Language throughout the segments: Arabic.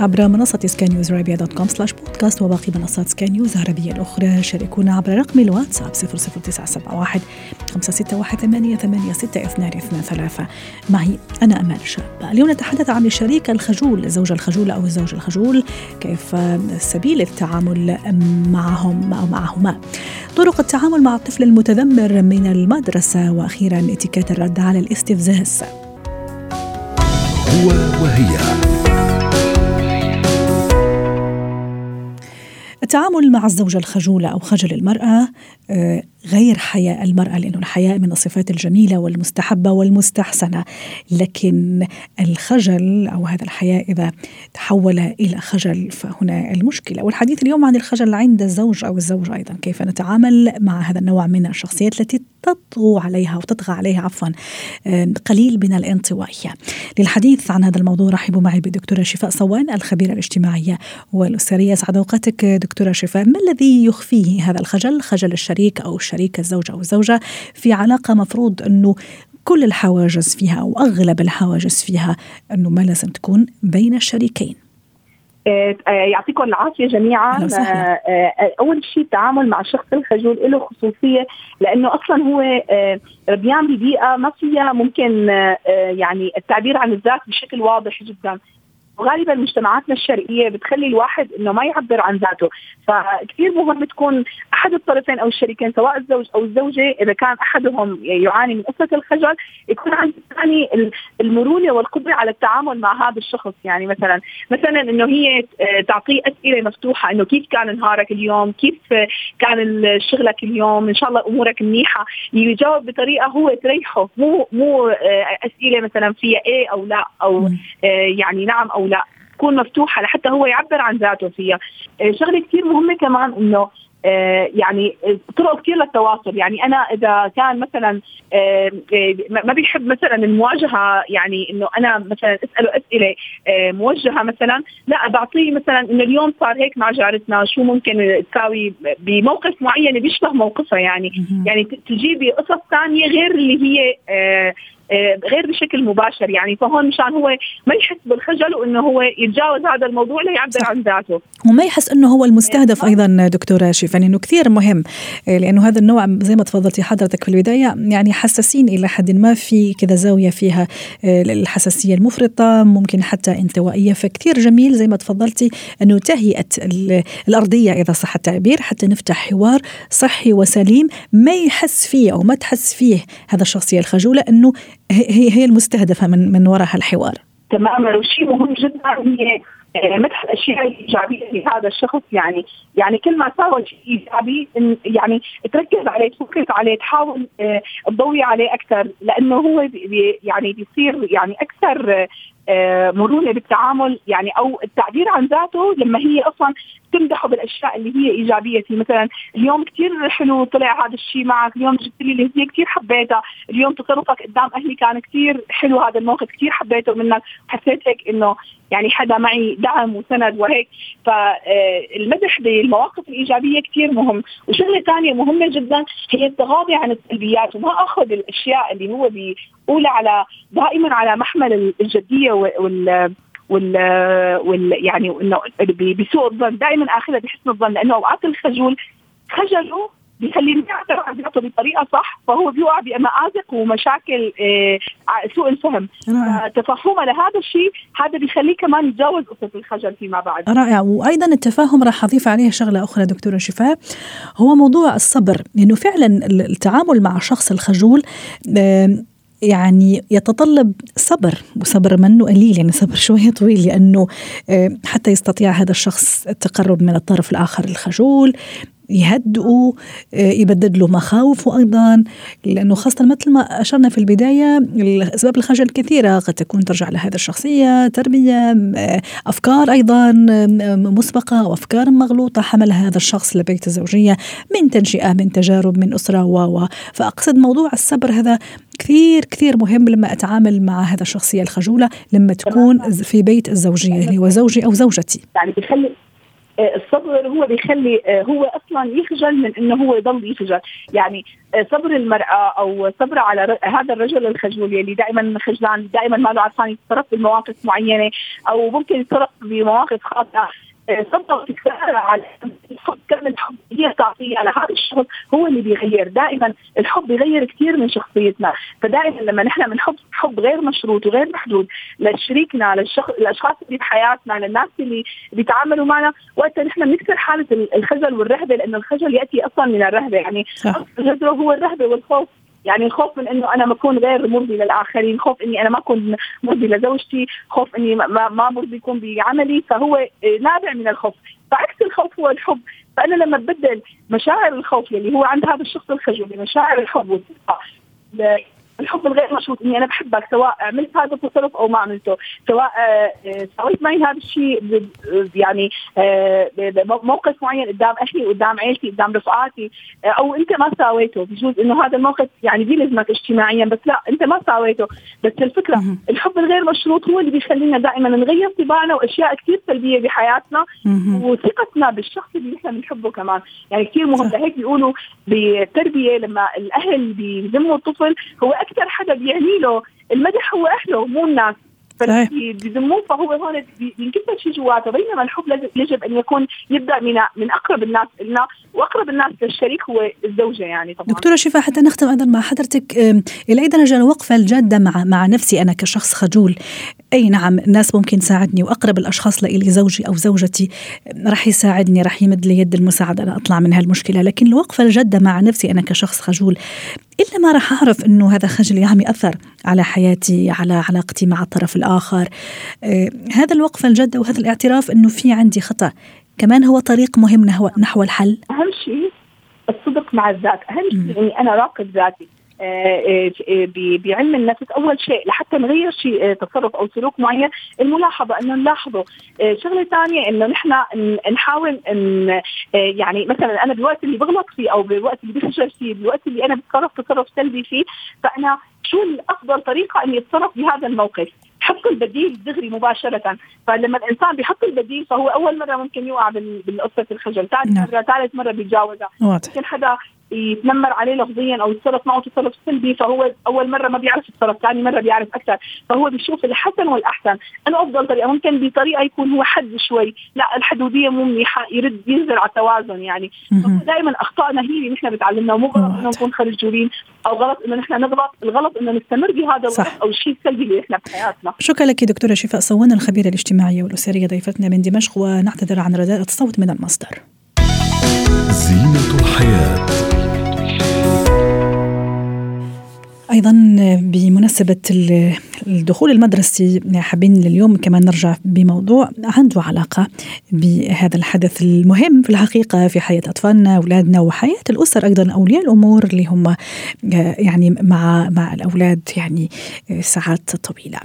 عبر منصة سكاي نيوز عربيه dot com slash podcast وباقي منصات سكاي نيوز العربية الأخرى. شاركونا عبر رقم الواتساب 00971 561 معي أنا امال شاب. اليوم نتحدث عن الشريك الخجول الزوجه الخجوله أو الزوج الخجول كيف سبيل التعامل معهم أو معهما. طرق التعامل مع الطفل المتذمر من المدرسة وأخيرا إتيكيت الرد على الاستفزاز. هو وهي. التعامل مع الزوجة الخجولة أو خجل المرأة آه، غير حياء المرأة لأنه الحياء من الصفات الجميلة والمستحبة والمستحسنة. لكن الخجل أو هذا الحياء إذا تحول إلى خجل فهنا المشكلة. والحديث اليوم عن الخجل عند الزوج أو الزوجة أيضا كيف نتعامل مع هذا النوع من الشخصيات التي تطغو عليها وتطغى عليها عفوا قليل من الانطوائية للحديث عن هذا الموضوع رحبوا معي بالدكتورة شفاء صوان الخبيرة الاجتماعية والأسرية. سعد أوقاتك دكتورة شفاء. ما الذي يخفيه هذا الخجل؟ خجل الشريك أو الشريك الزوج أو الزوجة في علاقة مفروض أنه كل الحواجز فيها أو أغلب الحواجز فيها أنه ما لازم تكون بين الشريكين. آه، آه، يعطيكم العافية جميعا. آه، أول شيء التعامل مع الشخص الخجول له خصوصية لأنه أصلا هو بيعمل ببيئه ما فيها ممكن يعني التعبير عن الذات بشكل واضح جدا. وغالبا مجتمعاتنا الشرقية بتخلي الواحد إنه ما يعبر عن ذاته. فكثير مهم تكون أحد الطرفين أو الشريكين سواء الزوج أو الزوجة إذا كان أحدهم يعاني من قصة الخجل يكون عند الثاني المرونة والقدرة على التعامل مع هذا الشخص. يعني مثلا مثلا إنه هي تعطيه أسئلة مفتوحة إنه كيف كان نهارك اليوم كيف كان شغلك اليوم إن شاء الله أمورك منيحة. يجاوب بطريقة هو تريحه مو مو أسئلة مثلا فيها إيه أو لا أو يعني نعم أو لا تكون مفتوحه لحتى هو يعبر عن ذاته فيها. آه، شغلة كثير مهمة كمان إنه آه، يعني طرق كثير للتواصل. يعني أنا إذا كان مثلا آه، ما بيحب مثلا المواجهة يعني إنه أنا مثلا أسأله أسئلة موجهة مثلا لا بعطيه مثلا إنه اليوم صار هيك مع جارتنا شو ممكن تساوي بموقف معين بيشبه موقفها يعني. يعني تجيبي قصص ثانية غير اللي هي آه، غير بشكل مباشر يعني. فهون مشان هو ما يحس بالخجل وإنه هو يتجاوز هذا الموضوع ليعبر عن ذاته. وما يحس إنه هو المستهدف أيضا دكتورة شيفان إنه كثير مهم آه، لأنه هذا النوع زي ما تفضلتي حضرتك في البداية يعني حساسين إلى حد ما في كذا زاوية فيها آه، الحساسية المفرطة ممكن حتى انطوائية. فكثير جميل زي ما تفضلتي أنه تهيئة الأرضية إذا صح التعبير حتى نفتح حوار صحي وسليم ما يحس فيه أو ما تحس فيه هذا الشخصية الخجولة إنه هي هي المستهدفة من من وراء هالحوار. تماما. وشيء مهم جدا هي آه، مدح الأشياء الإيجابية لهذا الشخص. يعني يعني كل ما سوى شيء إيجابي يعني تركز عليه تفكر عليه تحاول آه، تضوي عليه أكثر لأنه هو بي يعني بيصير يعني أكثر آه، مرونة بالتعامل يعني أو التعبير عن ذاته لما هي أصلا تمدحه بالأشياء اللي هي إيجابية. فيه مثلا اليوم كثير حلو طلع هذا الشيء معك اليوم جبت لي الهديه كثير حبيتها اليوم تصرفك قدام أهلي كان كثير حلو هذا الموقف كثير حبيته منك حسيت هيك إنه يعني حدا معي دعم وسند وهيك. فالمدح بالمواقف الإيجابية كثير مهم. وشغلة ثانية مهمة جدا هي التغاضي عن السلبيات وما أخذ الأشياء اللي هو بيقولها على دائما على محمل الجدية وال وال وال يعني إنه بسوء الظن دائما آخذها بحسن الظن لأنه أوقات الخجول خجله بيخليه يعترف عن ذاته بطريقة صح فهو بيوقع بمآزق ومشاكل آه، سوء الفهم. تفهمه لهذا الشيء هذا بيخليه كمان يتجاوز قصه الخجل فيما بعد. رائع. وأيضا التفاهم راح أضيف عليه شغلة أخرى دكتورة شفاء هو موضوع الصبر لأنه فعلا التعامل مع الشخص الخجول يعني يتطلب صبر وصبر منه قليل يعني صبر شوية طويل لأنه حتى يستطيع هذا الشخص التقرب من الطرف الآخر الخجول. يهدئوا يبدد له مخاوفه أيضا لأنه خاصة مثل ما أشرنا في البداية أسباب الخجل كثيرة قد تكون ترجع لهذه الشخصية تربية أفكار أيضا مسبقة وأفكار مغلوطة حملها هذا الشخص لبيت الزوجية من تنشئة من تجارب من أسرة و فأقصد موضوع الصبر هذا كثير كثير مهم لما أتعامل مع هذا الشخصية الخجولة لما تكون في بيت الزوجية اللي هو زوجي أو زوجتي. يعني بيخلي آه، الصبر هو بيخلي آه، هو أصلا يخجل من إنه هو يضل يخجل. يعني آه، صبر المرأة أو صبر على هذا الرجل الخجول اللي دائما خجلان دائما ما له عرفان يتصرف بمواقف معينة أو ممكن يتصرف بمواقف خاطئة. صدق تكرار على الحب. كم الحب هي تعطيه على هذا الشخص هو اللي بيغير. دائما الحب بيغير كثير من شخصيتنا. فدائما لما نحن بنحب حب غير مشروط وغير محدود لشريكنا للشخص الاشخاص اللي بحياتنا للناس اللي بيتعاملوا معنا وقتها نحن بنكسر حالة الخجل والرهبة لأنه الخجل يأتي أصلا من الرهبة. يعني هو الرهبة والخوف. يعني الخوف من إنه أنا ما أكون غير مرضي للآخرين خوف إني أنا ما أكون مرضي لزوجتي خوف إني ما, ما مرضي يكون بعملي فهو نابع من الخوف. فعكس الخوف هو الحب. فأنا لما ببدل مشاعر الخوف اللي هو عند هذا الشخص الخجول مشاعر الحب والثقة الحب الغير مشروط إني أنا بحبك سواء عملت هذا التصرف أو ما عملته. سواء آه، آه، سويت معي هذا الشيء يعني آه، موقف معين قدام أهلي قدام عيلتي قدام رفقاتي أو أنت ما سويته بجوز إنه هذا الموقف يعني بيلزمك اجتماعيا بس لا أنت ما سويته بس الفكرة الحب الغير مشروط هو اللي بيخلينا دائما نغير طباعنا وأشياء كثير سلبية بحياتنا وثقتنا بالشخص اللي نحن بنحبه كمان. يعني كثير مهم. لهيك بيقولوا بالتربيه لما الأهل بيذموا الطفل هو أكثر حدا بيعني له المدح هو أهله مو الناس. بذموه فهو هون بينكسر شيء جواته. بينما الحب يجب أن يكون يبدأ من من أقرب الناس لنا وأقرب الناس للشريك هو الزوجة يعني طبعا. دكتورة شفاء حتى نختم أيضا مع حضرتك إلى أي درجة الوقفه الجادة مع مع نفسي أنا كشخص خجول؟ أي نعم الناس ممكن تساعدني وأقرب الأشخاص لي زوجي أو زوجتي راح يساعدني راح يمد لي يد المساعدة لاطلع من هالمشكلة. لكن الوقفه الجاده مع نفسي أنا كشخص خجول إلا ما راح أعرف إنه هذا خجلي عم يأثر على حياتي على علاقتي مع الطرف الآخر. آه هذا الوقفه الجاده وهذا الاعتراف إنه في عندي خطأ. كمان هو طريق مهم نحو نحو الحل. أهم شيء الصدق مع الذات. أهم شيء إني أنا راقب ذاتي. بعلم النفس أول شيء لحتى نغير شيء آه، تصرف أو سلوك معين الملاحظة إنه نلاحظه. شغلة ثانية إنه نحن نحاول إن يعني مثلا أنا بالوقت اللي بغلط فيه أو بالوقت اللي بخجل فيه بالوقت اللي أنا بتصرف تصرف سلبي فيه فأنا شو الأفضل طريقة إني أتصرف بهذا الموقف؟ حط البديل دغري مباشرة. فلما الإنسان بيحط البديل فهو أول مرة ممكن يوقع بالقصة الخجل ثاني نعم. مرة ثالث مرة بيتجاوزها. ممكن حدا يتنمر عليه لفظيا أو يتصرف معه تصرف سلبي فهو أول مرة ما بيعرف يتصرف ثاني مرة بيعرف أكثر. فهو بيشوف الحسن والأحسن. أنا أفضل طريقة ممكن بطريقة يكون هو حد شوي. لا الحدودية مو منيحة يرد ينزل على التوازن يعني. دائما اخطائنا هي اللي نحن بتعلمنا مو غلط إنه نكون خجولين أو غلط إنه نحن نغلط. الغلط إنه نستمر بهذا الغلط أو الشيء السلبي اللي نحن بحياتنا شكرا لك دكتورة شفاء صوان الخبيرة الاجتماعية والأسرية ضيفتنا من دمشق ونعتذر عن رداءة الصوت من المصدر. زينة الحياة أيضا بمناسبة الدخول المدرسي حابين اليوم كمان نرجع بموضوع عنده علاقه بهذا الحدث المهم في الحقيقة في حياة أطفالنا أولادنا وحياة الأسر أيضا أولياء الأمور اللي هم يعني مع مع الأولاد يعني ساعات طويلة.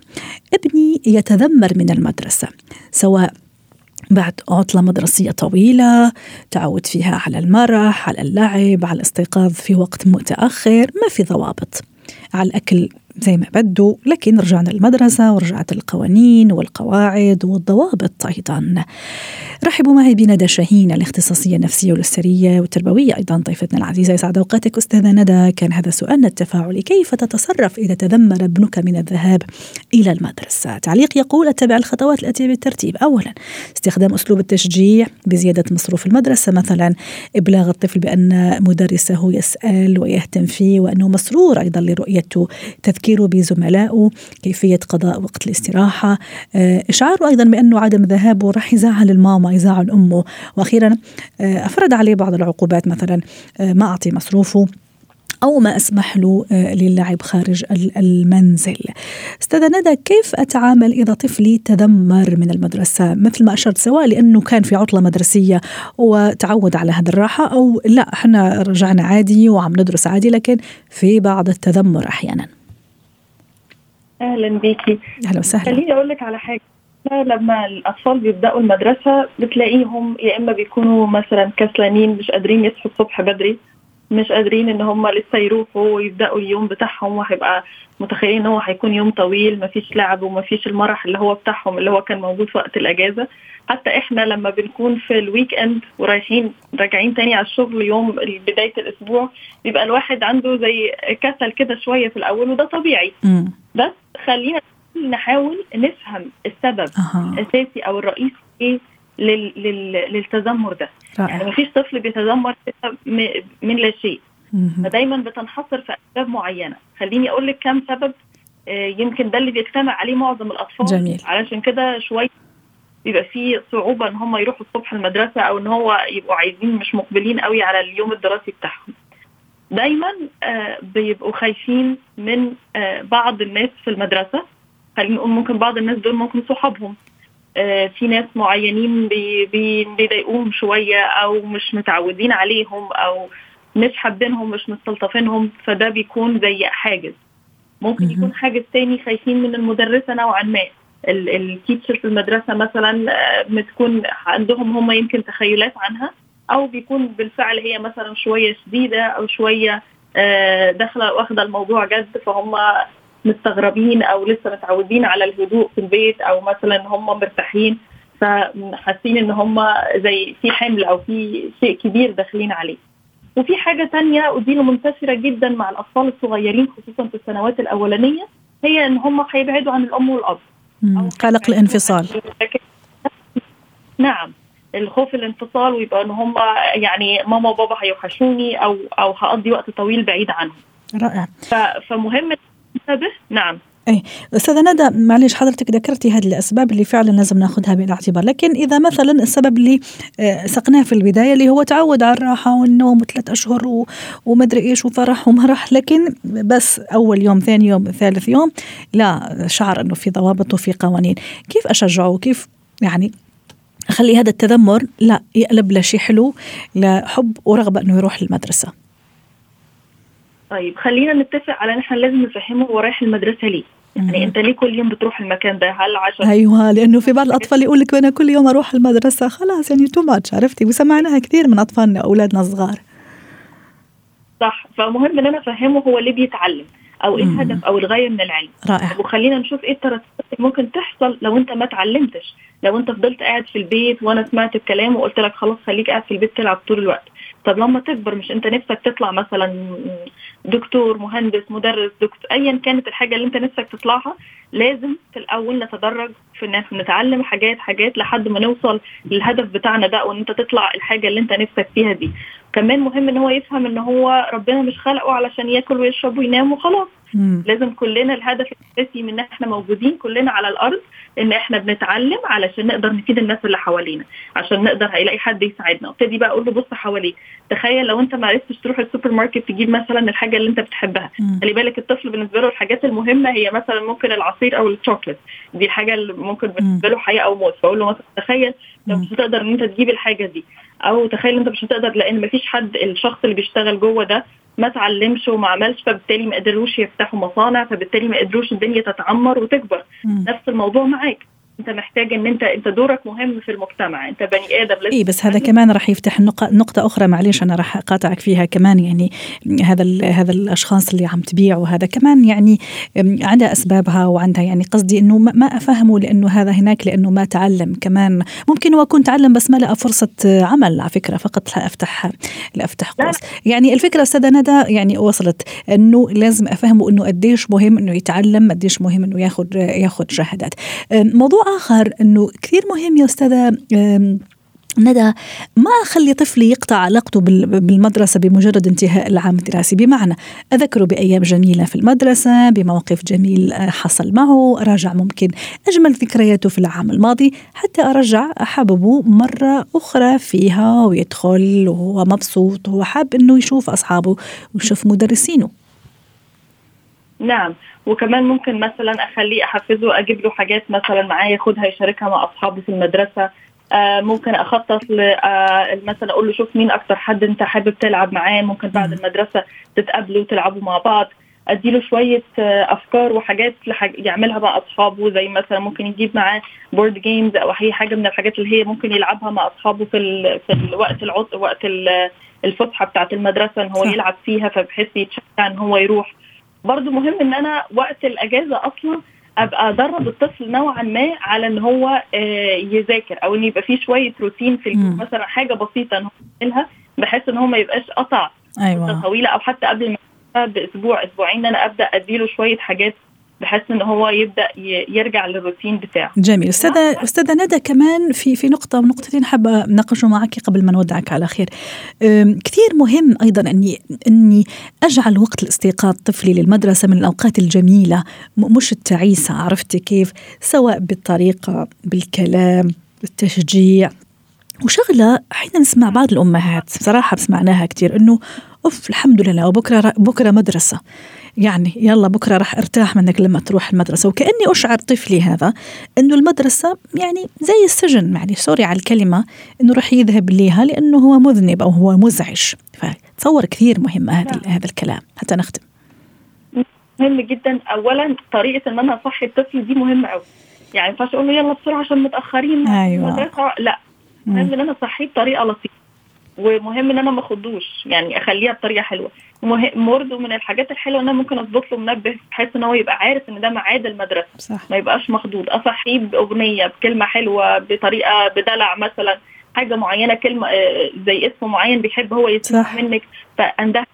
ابني يتذمر من المدرسة سواء بعد عطلة مدرسية طويلة تعود فيها على المرح على اللعب على الاستيقاظ في وقت متأخر ما في ضوابط. على الأكل زي ما بدوا لكن رجعنا المدرسة ورجعت القوانين والقواعد والضوابط أيضا. رحبوا معي بندى شاهين الاختصاصية النفسية والأسرية والتربوية. أيضا ضيفتنا العزيزة يسعد أوقاتك أستاذة ندى. كان هذا سؤالنا التفاعلي كيف تتصرف إذا تذمر ابنك من الذهاب إلى المدرسة؟ تعليق يقول أتبع الخطوات الآتية بالترتيب. أولا استخدام أسلوب التشجيع بزيادة مصروف المدرسة مثلا إبلاغ الطفل بأن مدرسه يسأل ويهتم فيه وأنه مسرور أيضا لرؤيته تذكير تفكيره بزملائه كيفية قضاء وقت الاستراحة. آه، إشعاره أيضا بأنه عدم ذهابه راح يزعل الماما يزعل أمه. وأخيرا آه، أفرض عليه بعض العقوبات مثلا آه، ما أعطي مصروفه أو ما أسمح له للعب خارج المنزل. أستاذة ندى كيف أتعامل إذا طفلي تذمر من المدرسة؟ مثل ما أشرت سواء لأنه كان في عطلة مدرسية وتعود على هذه الراحة أو لا إحنا رجعنا عادي وعم ندرس عادي لكن في بعض التذمر أحيانا. أهلا بيكي. أهلا وسهلا. خليني أقول لك على حاجة. لما الأطفال بيبدأوا المدرسة بتلاقيهم يا إما بيكونوا مثلا كسلانين مش قادرين يصحوا الصبح بدري. مش قادرين إن هم لسه يروحوا ويبدأوا اليوم بتاعهم وهيبقى متخيلين إن هو هيكون يوم طويل مفيش لعب ومفيش المرح اللي هو بتاعهم اللي هو كان موجود في وقت الأجازة حتى إحنا لما بنكون في ال weekend ورايحين راجعين تاني على الشغل يوم بداية الأسبوع بيبقى الواحد عنده زي كسل كده شوية في الأول وده طبيعي. بس خلينا نحاول نفهم السبب أه. الأساسي أو الرئيسي إيه لل... لل... للتذمر ده. رائع. يعني مفيش طفل بيتذمر من لا شيء. فدايما بتنحصر في أسباب معينة. خليني أقول لك كم سبب آه، يمكن ده اللي بيجتمع عليه معظم الأطفال. جميل. علشان كده شوية بيبقى في صعوبة إن هم يروحوا الصبح المدرسة أو إن هو يبقوا عايزين مش مقبلين قوي على اليوم الدراسي بتاعهم. دايما آه، بيبقوا خايفين من آه، بعض الناس في المدرسة. خلينا نقول ممكن بعض الناس دول ممكن صحابهم. في ناس معينين بيضايقوهم شوية أو مش متعودين عليهم أو مش حابينهم مش مستلطفينهم فده بيكون زي حاجز. ممكن يكون حاجز تاني خايفين من المدرسة نوعا ما. التيتشر في المدرسة مثلا آه، بتكون عندهم هم يمكن تخيلات عنها أو بيكون بالفعل هي مثلا شوية شديدة أو شوية آه، داخلة واخدة الموضوع جد فهم مستغربين أو لسه متعودين على الهدوء في البيت أو مثلا هم مرتاحين فحاسين إن هم زي في حمل أو في شيء كبير داخلين عليه. وفي حاجة تانية ودي منتشرة جدا مع الأطفال الصغيرين خصوصا في السنوات الأولانية هي إن هم هيبعدوا عن الأم والأب. قلق الانفصال. نعم. الخوف الانفصال ويبقى إن هم يعني ماما وبابا هيوحشوني أو أو هقضي وقت طويل بعيد عنهم. رائع. فمهم انتبه نعم. إيه. أستاذة ندى معلش حضرتك ذكرتي هذه الأسباب اللي فعلا لازم ناخذها بعين الاعتبار لكن إذا مثلا السبب اللي آه، سقناه في البداية اللي هو تعود على الراحة والنوم ثلاث أشهر. ومدري إيش وفرح ومرح لكن بس أول يوم ثاني يوم ثالث يوم لا شعر إنه في ضوابط وفي قوانين. كيف أشجعه؟ كيف يعني أخلي هذا التذمر لا يقلب لشيء حلو لحب ورغبة إنه يروح المدرسة طيب خلينا نتفق على إن إحنا لازم نفهمه هو رايح المدرسة ليه. يعني أنت ليه كل يوم بتروح المكان ده؟ هل عشان أيوه لأنه في بعض الأطفال يقول لك أنا كل يوم أروح المدرسة. خلاص يعني تو ماتش عرفتي؟ وسمعناها كثير من أطفالنا أولادنا الصغار. صح. فمهم إن أنا أفهمه هو ليه بيتعلم أو إيه الهدف أو الغاية من العلم. رائع. وخلينا نشوف إيه الترتيبات اللي ممكن تحصل لو أنت ما اتعلمتش. لو أنت فضلت قاعد في البيت وأنا سمعت الكلام وقلت لك خلاص خليك قاعد في البيت تلعب طول الوقت. طب لما تكبر مش انت نفسك تطلع مثلا دكتور مهندس مدرس دكتور ايا كانت الحاجة اللي انت نفسك تطلعها لازم في الأول نتدرج في الناس نتعلم حاجات حاجات لحد ما نوصل للهدف بتاعنا ده وإن انت تطلع الحاجة اللي انت نفسك فيها دي. كمان مهم إن هو يفهم إن هو ربنا مش خلقه علشان ياكل ويشرب وينام وخلاص. لازم كلنا الهدف الأساسي من إن إحنا موجودين كلنا على الأرض إن إحنا بنتعلم علشان نقدر نفيد الناس اللي حوالينا عشان نقدر هيلاقي حد يساعدنا. ابتدي بقى أقول له بص حواليك تخيل لو أنت ما عرفتش تروح السوبر ماركت تجيب مثلا الحاجة اللي أنت بتحبها. خلي بالك الطفل بالنسبة له الحاجات المهمة هي مثلا ممكن العصير أو الشوكليت. دي الحاجة اللي ممكن بالنسبة له حياة أو موت. فاقول له مثلا تخيل لو مش هتقدر إن أنت تجيب الحاجة دي. أو تخيل أنت مش هتقدر لأن مفيش حد الشخص اللي بيشتغل جوه ده ما تعلمش وما عملش فبالتالي ما قدروش يفتحوا مصانع فبالتالي ما قدروش الدنيا تتعمر وتكبر م. نفس الموضوع معاك انت محتاج ان انت انت دورك مهم في المجتمع انت بني آدم لازم اي بس هذا كمان راح يفتح نقطة أخرى معلش أنا راح أقاطعك فيها كمان يعني هذا هذا الأشخاص اللي عم تبيع وهذا كمان يعني عندها أسبابها وعندها يعني قصدي إنه ما أفهمه لأنه هذا هناك لأنه ما تعلم كمان. ممكن هو يكون تعلم بس ما لقى فرصة عمل على فكرة فقط لافتح لافتح قوس. يعني الفكرة أستاذة ندى يعني وصلت إنه لازم أفهمه إنه قديش مهم إنه يتعلم قديش مهم إنه ياخذ ياخذ شهادات. موضوع آخر أنه كثير مهم يا أستاذة ندى ما أخلي طفلي يقطع علاقته بالمدرسة بمجرد انتهاء العام الدراسي. بمعنى أذكره بأيام جميلة في المدرسة بموقف جميل حصل معه أراجع ممكن أجمل ذكرياته في العام الماضي حتى أرجع أحببه مرة أخرى فيها ويدخل وهو مبسوط وهو حاب أنه يشوف أصحابه ويشوف مدرسينه. نعم. وكمان ممكن مثلا أخليه أحفزه أجيب له حاجات مثلا معاه ياخدها يشاركها مع أصحابه في المدرسة. آه ممكن أخطط آه مثلا أقول له شوف مين أكتر حد أنت حابب تلعب معاه. ممكن بعد المدرسة تتقابلوا وتلعبوا مع بعض. اديله شوية آه أفكار وحاجات يعملها مع أصحابه. زي مثلا ممكن يجيب معاه board games أو أي حاجة من الحاجات اللي هي ممكن يلعبها مع أصحابه في ال في الوقت العط وقت الفسحة بتاعة المدرسة إن هو يلعب فيها. فبحس يتشجع إن هو يروح. برضو مهم إن أنا وقت الأجازة أصلا أبقى أدرب الطفل نوعا ما على إن هو آه، يذاكر أو إن يبقى فيه شوية روتين في اليوم مثلا حاجة بسيطة إن هو يعملها بحيث إن هو ما يبقاش قطع أيوة. طويله أو حتى قبل ما بأسبوع أسبوعين إن أنا أبدأ أديله شوية حاجات بحيث إن هو يبدأ يرجع للروتين بتاعه. جميل. استاذه أستاذة ندى كمان في في نقطة ونقطتين حابة اناقشه معك قبل ما نودعك على خير. كثير مهم أيضا اني إني أجعل وقت الاستيقاظ طفلي للمدرسة من الأوقات الجميلة مش التعيسة عرفتي كيف؟ سواء بالطريقة بالكلام بالتشجيع. وشغلة حين نسمع بعض الأمهات صراحة سمعناها كثير إنه أوف الحمد لله. وبكرة بكرة مدرسة. يعني يلا بكرة راح أرتاح منك لما تروح المدرسة. وكأني أشعر طفلي هذا أنه المدرسة يعني زي السجن. يعني سوري على الكلمة أنه راح يذهب ليها لأنه هو مذنب أو هو مزعج. فتصور كثير مهم هذا نعم. هذا الكلام. حتى نختم. مهم جدا. اولا طريقة إن أنا أصحي الطفل دي مهمه قوي يعني ما ينفعش أقول له يلا بسرعة عشان متأخرين. أيوه. المدرسة لا. مهم إن أنا أصحيه بطريقة لطيفة. ومهم إن أنا ما أخدوش يعني أخليها بطريقة حلوة. برضه من الحاجات الحلوة إن أنا ممكن اظبط له منبه بحيث إن هو يبقى عارف إن ده ميعاد المدرسة. صح. ما يبقاش مخضوض. اصحيه بأغنية بكلمة حلوة بطريقة بدلع مثلا حاجة معينة كلمة آه، زي اسم معين بيحب هو يسمع منك فانده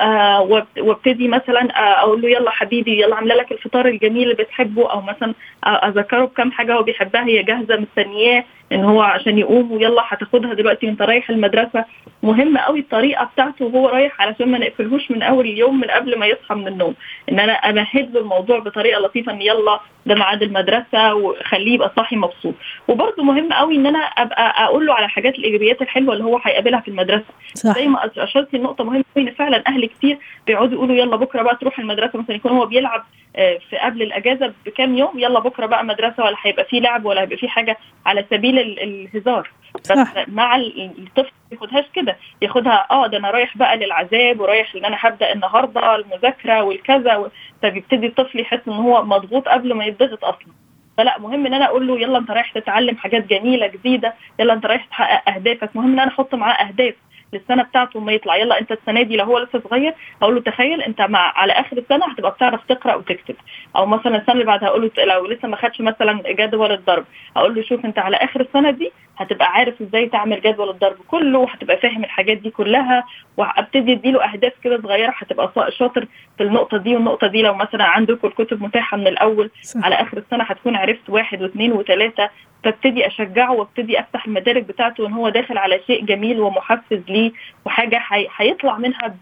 آه وابتدي مثلا آه أقول له يلا حبيبي يلا عامله لك الفطار الجميل اللي بتحبه أو مثلا آه أذكره بكم حاجة هو بيحبها هي جاهزة مستنياه. إن هو عشان يقوم ويلا هتاخدها دلوقتي وأنت رايح المدرسة. مهم قوي الطريقة بتاعته وهو رايح علشان ما نقفلهوش من أول اليوم من قبل ما يصحى من النوم. إن أنا أمهد له الموضوع بطريقة لطيفة إن يلا ده ميعاد المدرسة وخليه يبقى صاحي مبسوط. وبرده مهم قوي إن أنا أبقى أقول له على الحاجات الإيجابيات الحلوة اللي هو هيقابلها في المدرسة. صح. زي ما أشرت النقطة مهمة إن فعلا أهل كتير بيقعدوا يقولوا يلا بكرة بقى تروح المدرسة مثلا يكون هو بيلعب آه، في قبل الأجازة بكام يوم يلا بكرة بقى مدرسة ولا هيبقى في لعب ولا هيبقى في حاجة على سبيل الهزار. بس صح. مع الطفل ما ياخدهاش كده. ياخدها آه ده أنا رايح بقى للعذاب ورايح إن أنا هبدأ النهارده المذاكرة والكذا فبيبتدي الطفل يحس إن هو مضغوط قبل ما يتضغط أصلا. فلأ مهم إن أنا أقول له يلا أنت رايح تتعلم حاجات جميلة جديدة يلا أنت رايح تحقق أهدافك مهم إن أنا أحط معاه أهداف. للسنة بتاعته ما يطلع. يلا انت السنة دي لو هو لسه صغير هقول له تخيل انت مع على آخر السنة هتبقى بتعرف تقرأ وتكتب. أو مثلا السنة اللي بعدها هقول له لو لسه ما خدش مثلا جدول الضرب هقول له شوف انت على آخر السنة دي هتبقى عارف إزاي تعمل جدول الضرب كله وهتبقى فاهم الحاجات دي كلها وابتدي اديله أهداف كده صغيرة هتبقى شاطر في النقطة دي والنقطة دي لو مثلا عندكم الكتب متاحة من الأول صح. على آخر السنة هتكون عرفت واحد واثنين وثلاثة فابتدي أشجعه وابتدي أفتح المدارك بتاعته ان هو داخل على شيء جميل ومحفز ليه وحاجة هيطلع منها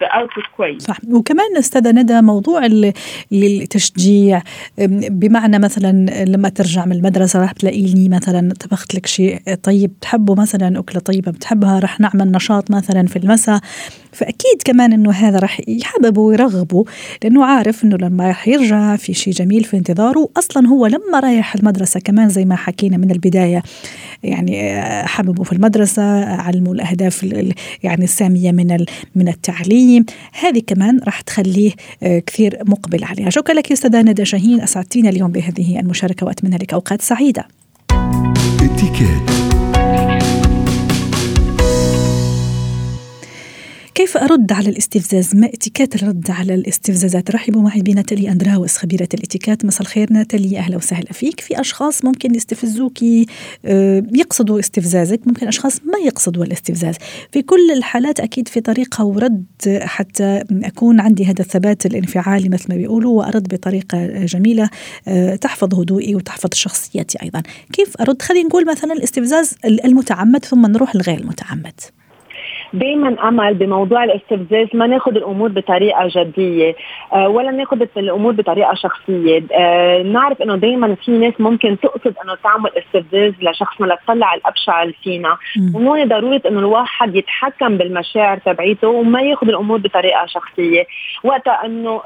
باوتبوت كويس صح وكمان أستاذة ندى موضوع التشجيع بمعنى مثلا لما ترجع من المدرسة راح تلاقيني مثلا طبخت لك شيء طيب تحبه مثلا أكلة طيبة بتحبها راح نعمل نشاط مثلا في المساء. فأكيد كمان إنه هذا راح يحببه ويرغبه لأنه عارف إنه لما راح يرجع في شيء جميل في انتظاره. أصلا هو لما رايح المدرسة كمان زي ما حكينا من البداية يعني حببوا في المدرسة علموا الأهداف يعني السامية من من التعليم. هذه كمان راح تخليه آه، كثير مقبل عليها. شكرا لك أستاذة ندى شاهين أسعدتينا اليوم بهذه المشاركة وأتمنى لك أوقات سعيدة. كيف كيف أرد على الاستفزاز؟ ما اتكات الرد على الاستفزازات؟ رحبوا معي بناتالي أندراوس خبيرة الاتيكات مساء الخير ناتالي أهلا وسهلا فيك. في أشخاص ممكن يستفزوك آه، يقصدوا استفزازك ممكن أشخاص ما يقصدوا الاستفزاز. في كل الحالات أكيد في طريقة ورد حتى أكون عندي هذا الثبات الانفعالي مثل ما بيقولوا وأرد بطريقة جميلة آه، تحفظ هدوئي وتحفظ شخصيتي أيضا. كيف أرد؟ خلينا نقول مثلا الاستفزاز المتعمد ثم نروح لغير المتعمد. دائما أمل بموضوع الاستفزاز ما ناخذ الأمور بطريقة جدية آه، ولا ناخذ الأمور بطريقة شخصية. آه، نعرف إنه دائما في ناس ممكن تقصد إنه تعمل استفزاز لشخصنا لتطلع الأبشع اللي فينا. وهون ضروره إنه الواحد يتحكم بالمشاعر تبعيته وما ياخذ الأمور بطريقة شخصية. وقتها إنه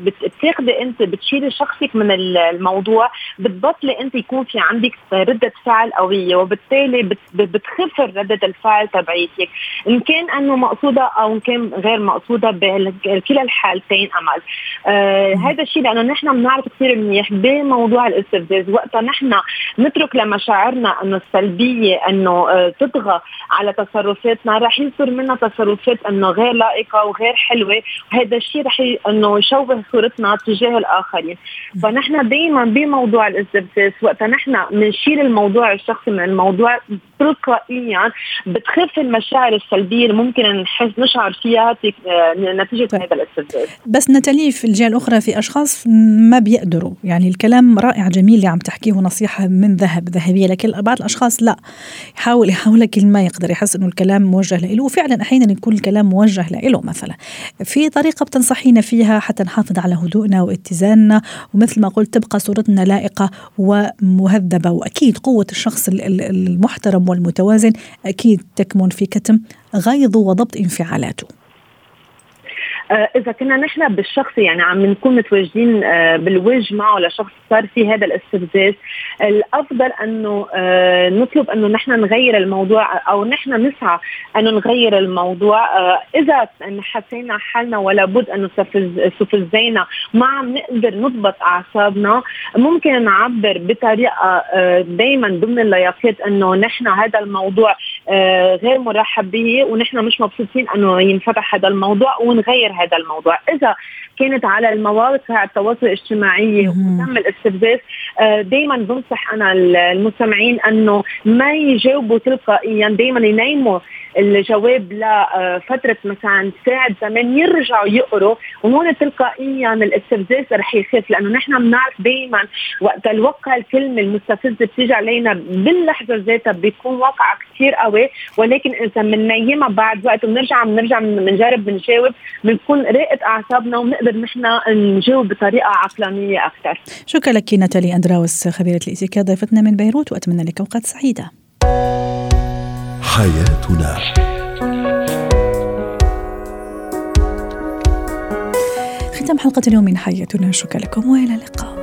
بتاخذي أنت بتشيلي شخصك من الموضوع بتبطلي أنت يكون في عندك ردة فعل قوية وبالتالي بتخف ردة الفعل تبعيتك. إن كان أنه مقصودة أو إن كان غير مقصودة بكلا الحالتين أمل. آه هذا الشيء لأنه نحن بنعرف كثير منيح بموضوع الاستفزاز وقتها نحن نترك لمشاعرنا أنه السلبية أنه آه تطغى على تصرفاتنا. رح يصير منا تصرفات أنه غير لائقة وغير حلوة. وهذا الشيء رح أنه يشوه صورتنا تجاه الآخرين. فنحن دائما بموضوع الاستفزاز وقتها نحن بنشيل الموضوع الشخصي من الموضوع تلقائيا. بتخف المشاعر المشاعر السلبيه اللي ممكن نحس نشعر فيها آه، نتيجة طيب. هذا الاستفزاز. بس نتالي في الجهة الأخرى في أشخاص ما بيقدروا. يعني الكلام رائع جميل اللي عم تحكيه نصيحه من ذهب ذهبية لكن بعض الأشخاص لا. يحاول يحاول كل ما يقدر يحس إنه الكلام موجه له. وفعلا أحيانا يكون الكلام موجه له مثلا. في طريقة بتنصحينا فيها حتى نحافظ على هدوءنا واتزاننا ومثل ما قلت تبقى صورتنا لائقة ومهذبة وأكيد قوة الشخص المحترم والمتوازن أكيد تكمن في كتم غيظ وضبط انفعالاته. آه، إذا كنا نحن بالشخص يعني عم نكون متواجدين آه، بالوجه معه لشخص صار في هذا الاستفزاز. الأفضل أنه آه، نطلب أنه نحن نغير الموضوع أو نحن نسعى انه نغير الموضوع. إذا حسينا حالنا ولا بد انه استفزينا ما عم نقدر نضبط أعصابنا ممكن نعبر بطريقة دائما ضمن اللياقات أنه نحن هذا الموضوع غير مرحب به ونحن مش مبسوطين أنه ينفتح هذا الموضوع ونغير هذا الموضوع. إذا كانت على المواقع التواصل الاجتماعي وتم الاستفزاز آه، دائما بنصح أنا المستمعين أنه ما يجاوبوا تلقائيا دائما ينيموا الجواب لفترة مثلا ساعة زمان يرجعوا يقروا وهون تلقائيا الاستفزاز رح يخف لأنه نحن بنعرف دائما وقت الوقع الكلمة المستفزة بتيجي علينا باللحظة ذاتها بيكون واقعه كثير قوي ولكن إذا بننيمها بعد وقت بنرجع بنرجع بنجرب بنجاوب بنكون راقد أعصابنا ونقدر نحن نجاوب بطريقة عقلانية أكثر. شكرا لك ناتالي. اندراوس خبيره الاتيكيت ضيفتنا من بيروت وأتمنى لك أوقات سعيدة. حياتنا. ختام حلقة اليوم من حياتنا. شكرا لكم وإلى اللقاء.